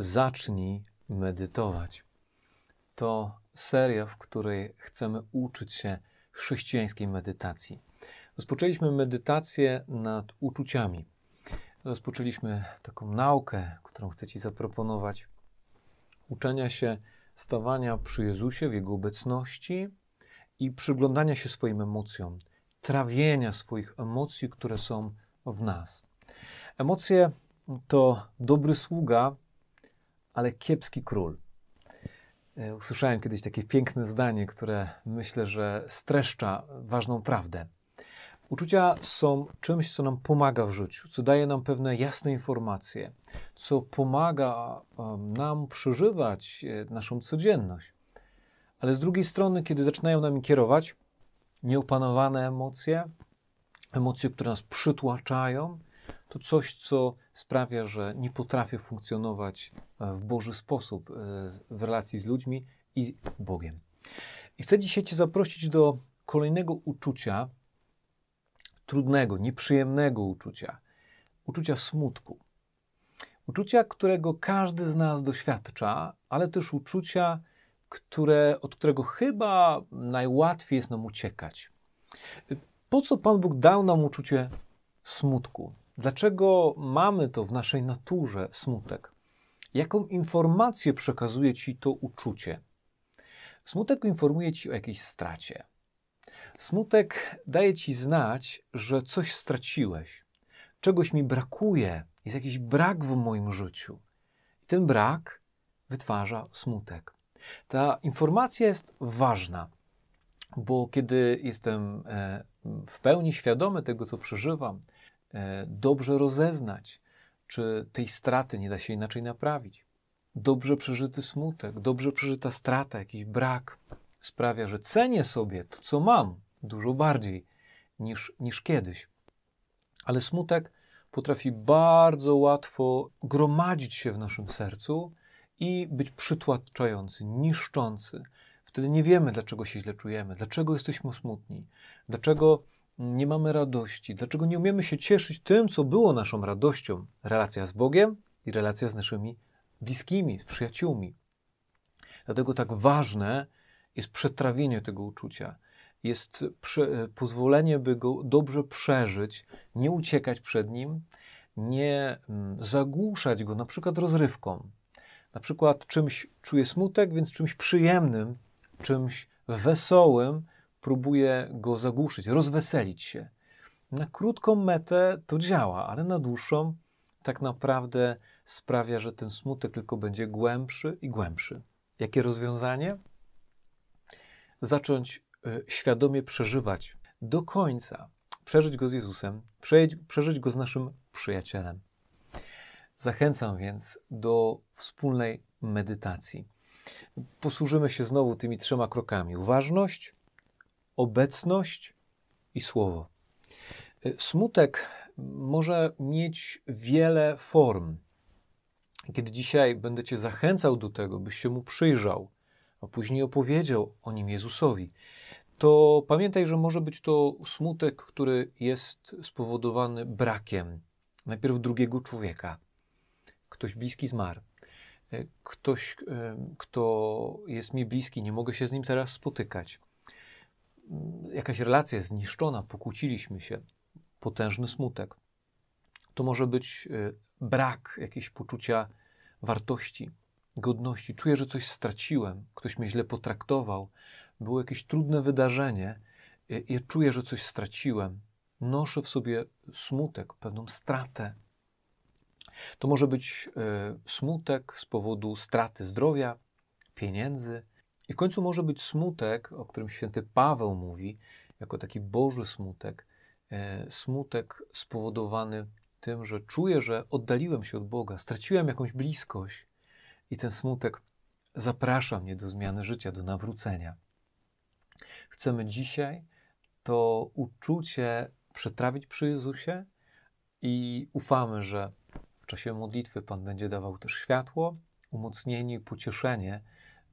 Zacznij medytować. To seria, w której chcemy uczyć się chrześcijańskiej medytacji. Rozpoczęliśmy medytację nad uczuciami. Rozpoczęliśmy taką naukę, którą chcę Ci zaproponować. Uczenia się stawania przy Jezusie w Jego obecności i przyglądania się swoim emocjom, trawienia swoich emocji, które są w nas. Emocje to dobry sługa, ale kiepski król. E, usłyszałem kiedyś takie piękne zdanie, które myślę, że streszcza ważną prawdę. Uczucia są czymś, co nam pomaga w życiu, co daje nam pewne jasne informacje, co pomaga nam przeżywać e, naszą codzienność. Ale z drugiej strony, kiedy zaczynają nami kierować nieopanowane emocje, emocje, które nas przytłaczają, to coś, co sprawia, że nie potrafię funkcjonować e, w Boży sposób e, w relacji z ludźmi i Bogiem. I chcę dzisiaj Cię zaprosić do kolejnego uczucia, trudnego, nieprzyjemnego uczucia, uczucia smutku. Uczucia, którego każdy z nas doświadcza, ale też uczucia, które, od którego chyba najłatwiej jest nam uciekać. Po co Pan Bóg dał nam uczucie smutku? Dlaczego mamy to w naszej naturze smutek? Jaką informację przekazuje ci to uczucie? Smutek informuje ci o jakiejś stracie. Smutek daje ci znać, że coś straciłeś, czegoś mi brakuje, jest jakiś brak w moim życiu. I ten brak wytwarza smutek. Ta informacja jest ważna, bo kiedy jestem e, w pełni świadomy tego, co przeżywam, dobrze rozeznać, czy tej straty nie da się inaczej naprawić. Dobrze przeżyty smutek, dobrze przeżyta strata, jakiś brak sprawia, że cenię sobie to, co mam, dużo bardziej niż, niż kiedyś. Ale smutek potrafi bardzo łatwo gromadzić się w naszym sercu i być przytłaczający, niszczący. Wtedy nie wiemy, dlaczego się źle czujemy, dlaczego jesteśmy smutni, dlaczego nie mamy radości, dlaczego nie umiemy się cieszyć tym, co było naszą radością? Relacja z Bogiem i relacja z naszymi bliskimi, z przyjaciółmi. Dlatego tak ważne jest przetrawienie tego uczucia, jest prze, pozwolenie, by go dobrze przeżyć, nie uciekać przed nim, nie mm, zagłuszać go na przykład rozrywką, na przykład czymś czuję smutek, więc czymś przyjemnym, czymś wesołym próbuję go zagłuszyć, rozweselić się. Na krótką metę to działa, ale na dłuższą tak naprawdę sprawia, że ten smutek tylko będzie głębszy i głębszy. Jakie rozwiązanie? Zacząć y, świadomie przeżywać do końca, przeżyć go z Jezusem, przeżyć go z naszym przyjacielem. Zachęcam więc do wspólnej medytacji. Posłużymy się znowu tymi trzema krokami: uważność, obecność i słowo. Smutek może mieć wiele form. Kiedy dzisiaj będę Cię zachęcał do tego, byś się mu przyjrzał, a później opowiedział o nim Jezusowi, to pamiętaj, że może być to smutek, który jest spowodowany brakiem najpierw drugiego człowieka ktoś bliski zmarł, e, ktoś, e, kto jest mi bliski, nie mogę się z nim teraz spotykać. Jakaś relacja jest zniszczona, pokłóciliśmy się, potężny smutek. To może być e, brak jakiegoś poczucia wartości, godności. Czuję, że coś straciłem, ktoś mnie źle potraktował, było jakieś trudne wydarzenie i czuję, że coś straciłem. Noszę w sobie smutek, pewną stratę, to może być e, smutek z powodu straty zdrowia, pieniędzy, i w końcu może być smutek, o którym święty Paweł mówi, jako taki Boży smutek, e, smutek spowodowany tym, że czuję, że oddaliłem się od Boga, straciłem jakąś bliskość, i ten smutek zaprasza mnie do zmiany życia, do nawrócenia. Chcemy dzisiaj to uczucie przetrawić przy Jezusie i ufamy, że czasie modlitwy Pan będzie dawał też światło, umocnienie i pocieszenie,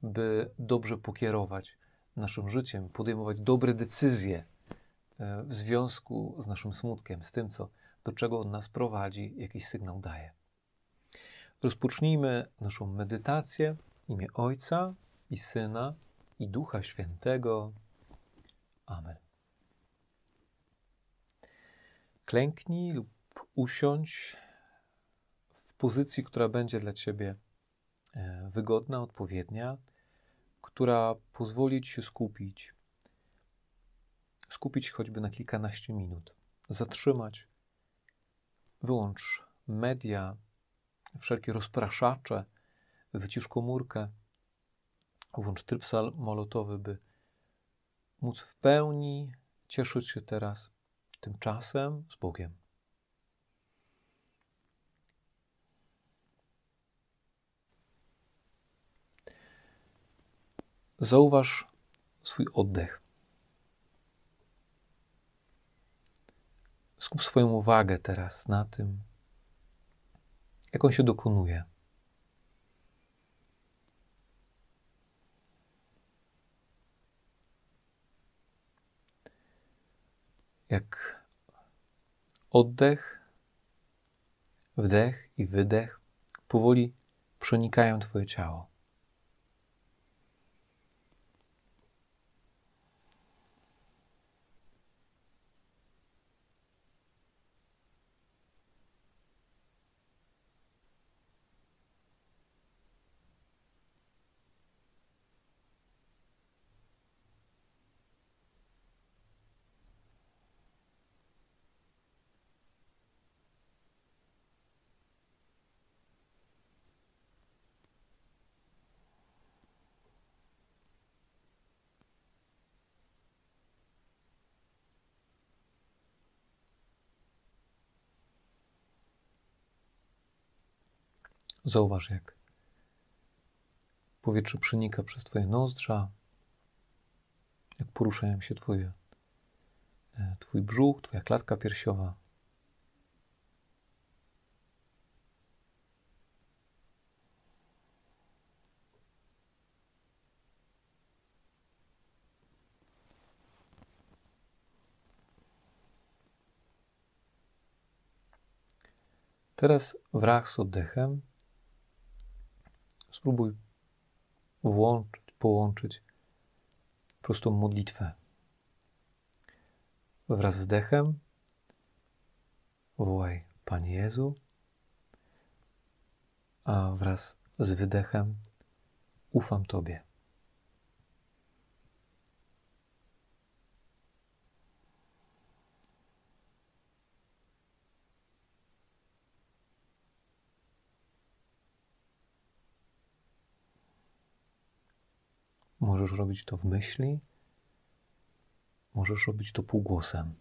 by dobrze pokierować naszym życiem, podejmować dobre decyzje e, w związku z naszym smutkiem, z tym, co, do czego on nas prowadzi, jakiś sygnał daje. rozpocznijmy naszą medytację w imię Ojca i Syna i Ducha Świętego. Amen. Klęknij lub usiądź w pozycji, która będzie dla Ciebie e, wygodna, odpowiednia, która pozwoli Ci się skupić. Skupić choćby na kilkanaście minut. Zatrzymać. Wyłącz media, wszelkie rozpraszacze, wycisz komórkę, włącz tryb samolotowy, by móc w pełni cieszyć się teraz tym czasem z Bogiem. Zauważ swój oddech. Skup swoją uwagę teraz na tym, jak on się dokonuje. Jak oddech, wdech i wydech powoli przenikają Twoje ciało. Zauważ, jak powietrze przenika przez Twoje nozdrza, jak poruszają się twoje, e, Twój brzuch, Twoja klatka piersiowa. Teraz wraz z oddechem Spróbuj włączyć, połączyć prostą modlitwę. Wraz z dechem wołaj Panie Jezu, a wraz z wydechem ufam Tobie. Możesz robić to w myśli, możesz robić to półgłosem.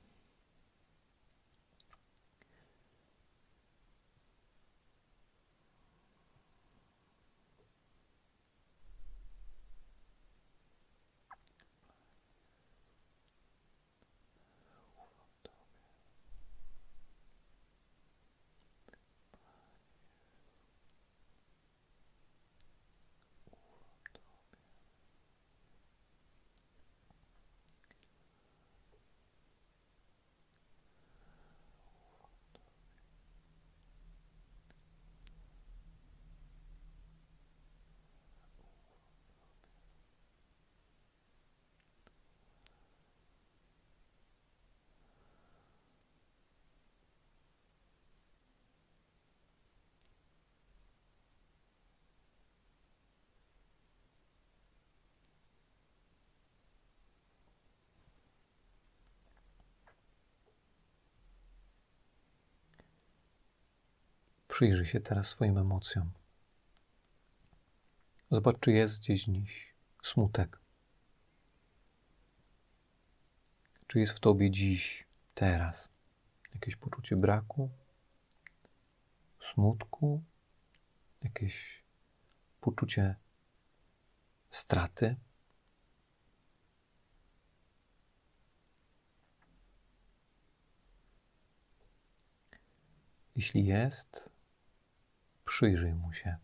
Przyjrzyj się teraz swoim emocjom. Zobacz, czy jest gdzieś dziś smutek. Czy jest w tobie dziś, teraz, jakieś poczucie braku, smutku, jakieś poczucie straty? Jeśli jest, Przyjrzyj mu się.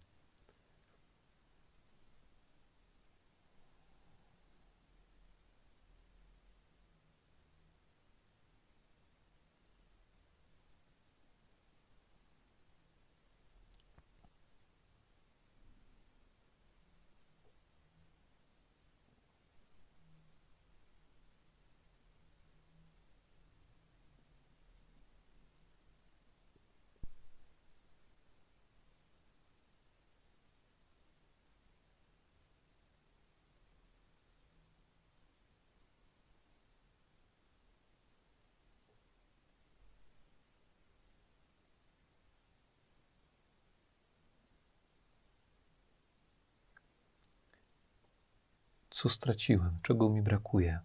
Co straciłem? Czego mi brakuje?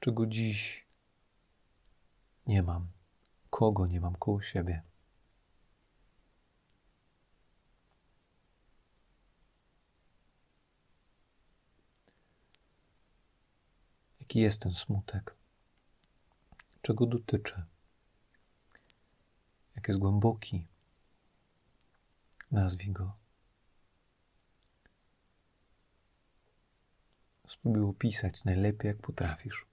Czego dziś nie mam? Kogo nie mam koło siebie? Jaki jest ten smutek? Czego dotyczy? Jak jest głęboki? Nazwij go. Spróbuj opisać najlepiej, jak potrafisz.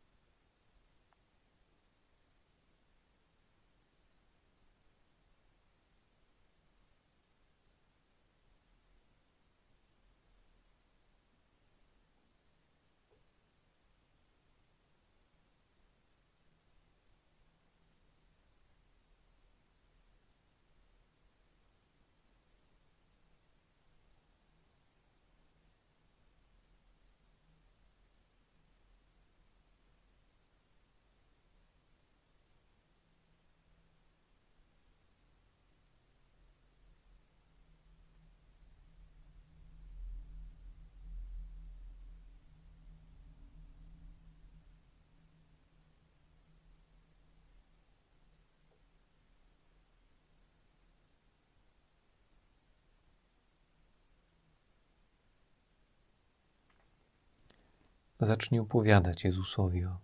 Zacznij opowiadać Jezusowi o,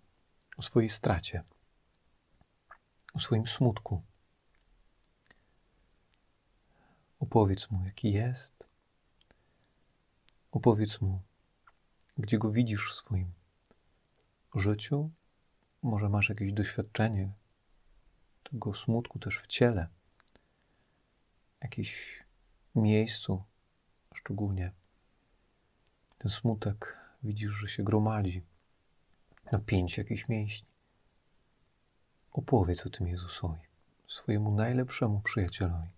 o swojej stracie, o swoim smutku. Opowiedz mu, jaki jest. Opowiedz mu, gdzie go widzisz w swoim życiu. Może masz jakieś doświadczenie tego smutku też w ciele, jakieś miejscu, szczególnie ten smutek widzisz, że się gromadzi napięcie jakichś mięśni. Opowiedz o tym Jezusowi, swojemu najlepszemu przyjacielowi.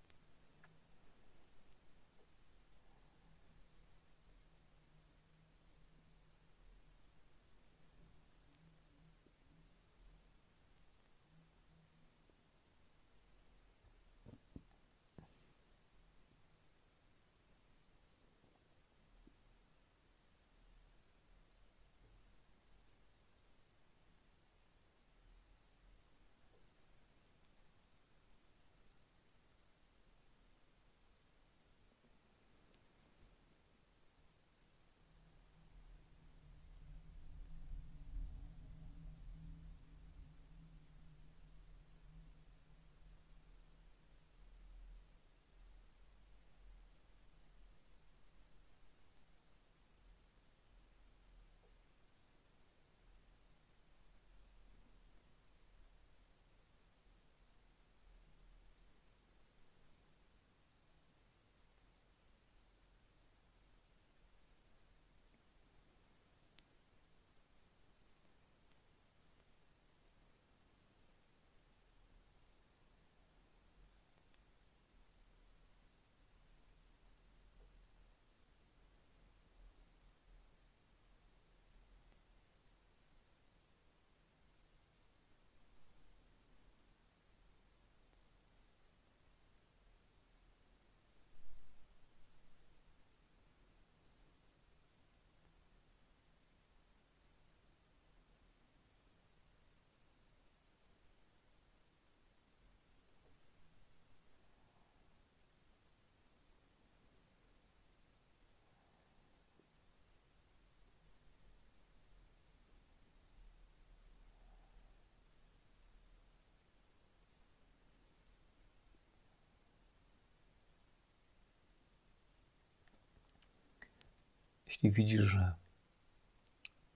Jeśli widzisz, że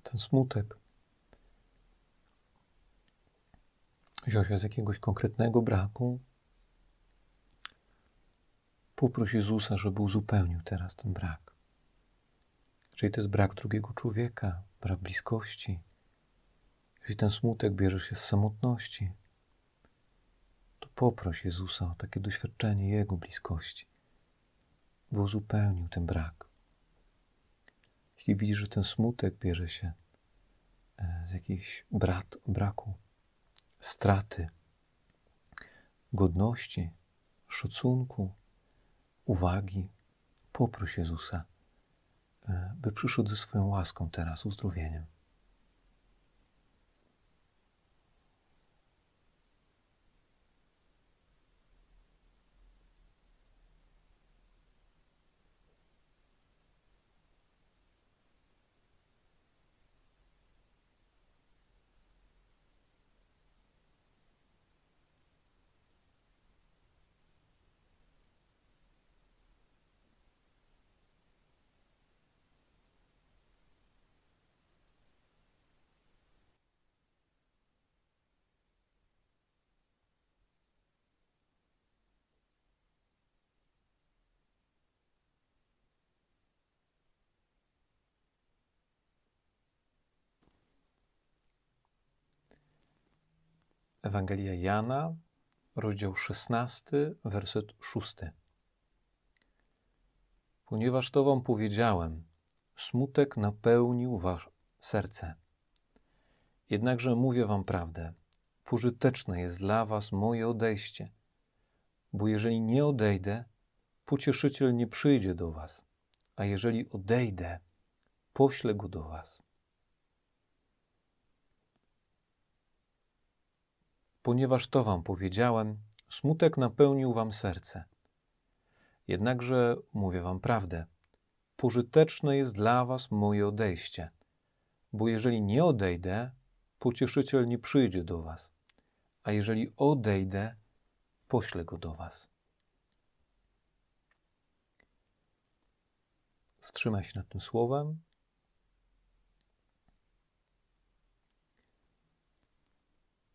ten smutek wziął się z jakiegoś konkretnego braku, poproś Jezusa, żeby uzupełnił teraz ten brak. Jeżeli to jest brak drugiego człowieka, brak bliskości, jeśli ten smutek bierze się z samotności, to poproś Jezusa o takie doświadczenie Jego bliskości, by uzupełnił ten brak. Jeśli widzisz, że ten smutek bierze się e, z jakiegoś brat, braku, straty, godności, szacunku, uwagi, poproś Jezusa, e, by przyszedł ze swoją łaską teraz, uzdrowieniem. Ewangelia Jana, rozdział 16, werset 6. Ponieważ to wam powiedziałem, smutek napełnił wasze serce. Jednakże mówię wam prawdę, pożyteczne jest dla was moje odejście, bo jeżeli nie odejdę, pocieszyciel nie przyjdzie do was, a jeżeli odejdę, poślę go do was. Ponieważ to wam powiedziałem, smutek napełnił wam serce. Jednakże mówię wam prawdę. Pożyteczne jest dla was moje odejście, bo jeżeli nie odejdę, pocieszyciel nie przyjdzie do was, a jeżeli odejdę, poślę go do was. Wstrzymaj się nad tym słowem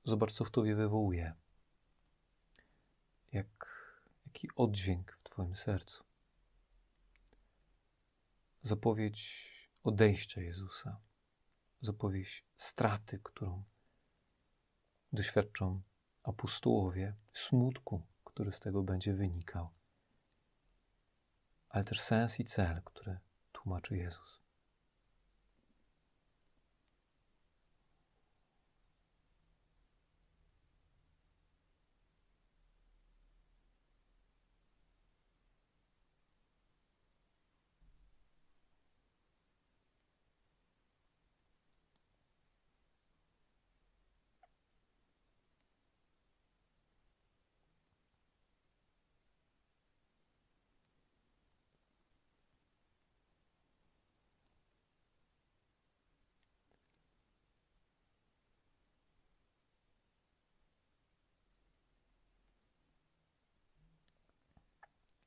Zobacz, co w tobie wywołuje. Jak, jaki oddźwięk w twoim sercu. Zapowiedź odejścia Jezusa. Zapowiedź straty, którą doświadczą apostołowie, smutku, który z tego będzie wynikał, ale też sens i cel, który tłumaczy Jezus.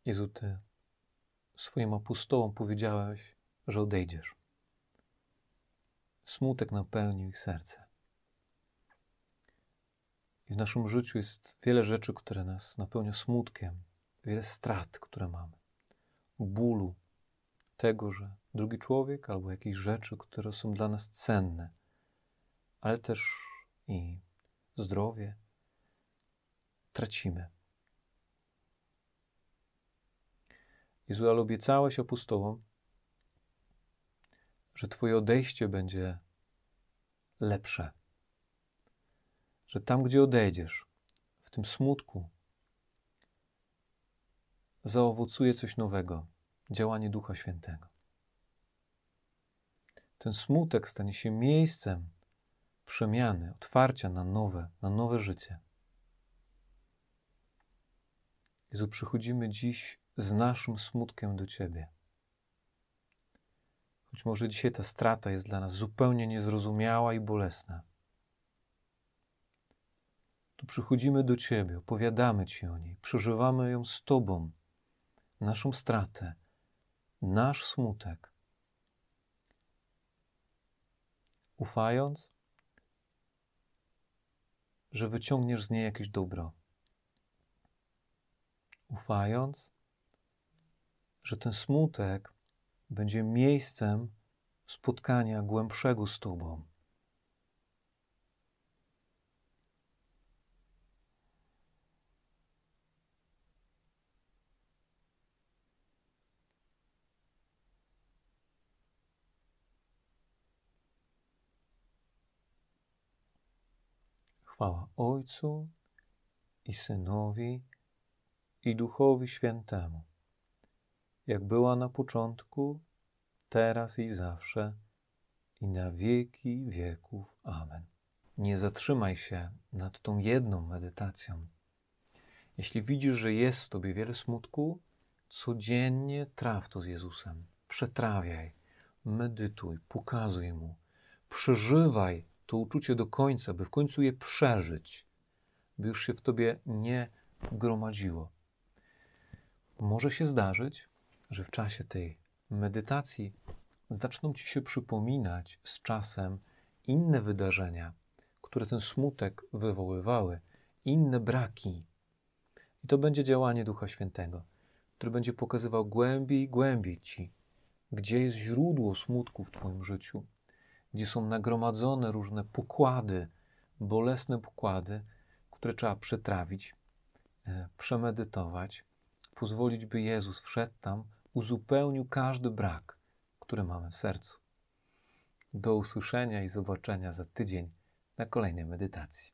Jezu, Ty swoim apostołom powiedziałeś, że odejdziesz. Smutek napełnił ich serce. I w naszym życiu jest wiele rzeczy, które nas napełnia smutkiem, wiele strat, które mamy, bólu tego, że drugi człowiek albo jakieś rzeczy, które są dla nas cenne, ale też i zdrowie tracimy. Jezu, ale obiecałeś apostołom, że Twoje odejście będzie lepsze. Że tam, gdzie odejdziesz, w tym smutku, zaowocuje coś nowego działanie Ducha Świętego. Ten smutek stanie się miejscem przemiany, otwarcia na nowe, na nowe życie. Jezu, przychodzimy dziś z naszym smutkiem do Ciebie. Choć może dzisiaj ta strata jest dla nas zupełnie niezrozumiała i bolesna. Tu przychodzimy do Ciebie, opowiadamy Ci o niej, przeżywamy ją z Tobą, naszą stratę, nasz smutek. Ufając, że wyciągniesz z niej jakieś dobro. Ufając, że ten smutek będzie miejscem spotkania głębszego z Tobą. Chwała Ojcu i Synowi i Duchowi Świętemu jak była na początku, teraz i zawsze, i na wieki wieków. Amen. Nie zatrzymaj się nad tą jedną medytacją. Jeśli widzisz, że jest w tobie wiele smutku, codziennie traw to z Jezusem. Przetrawiaj, medytuj, pokazuj mu, przeżywaj to uczucie do końca, by w końcu je przeżyć, by już się w tobie nie gromadziło. Może się zdarzyć, że w czasie tej medytacji zaczną ci się przypominać z czasem inne wydarzenia, które ten smutek wywoływały, inne braki. I to będzie działanie Ducha Świętego, który będzie pokazywał głębiej i głębiej ci, gdzie jest źródło smutku w Twoim życiu, gdzie są nagromadzone różne pokłady, bolesne pokłady, które trzeba przetrawić, e, przemedytować, pozwolić, by Jezus wszedł tam, uzupełnił każdy brak, który mamy w sercu. Do usłyszenia i zobaczenia za tydzień na kolejnej medytacji.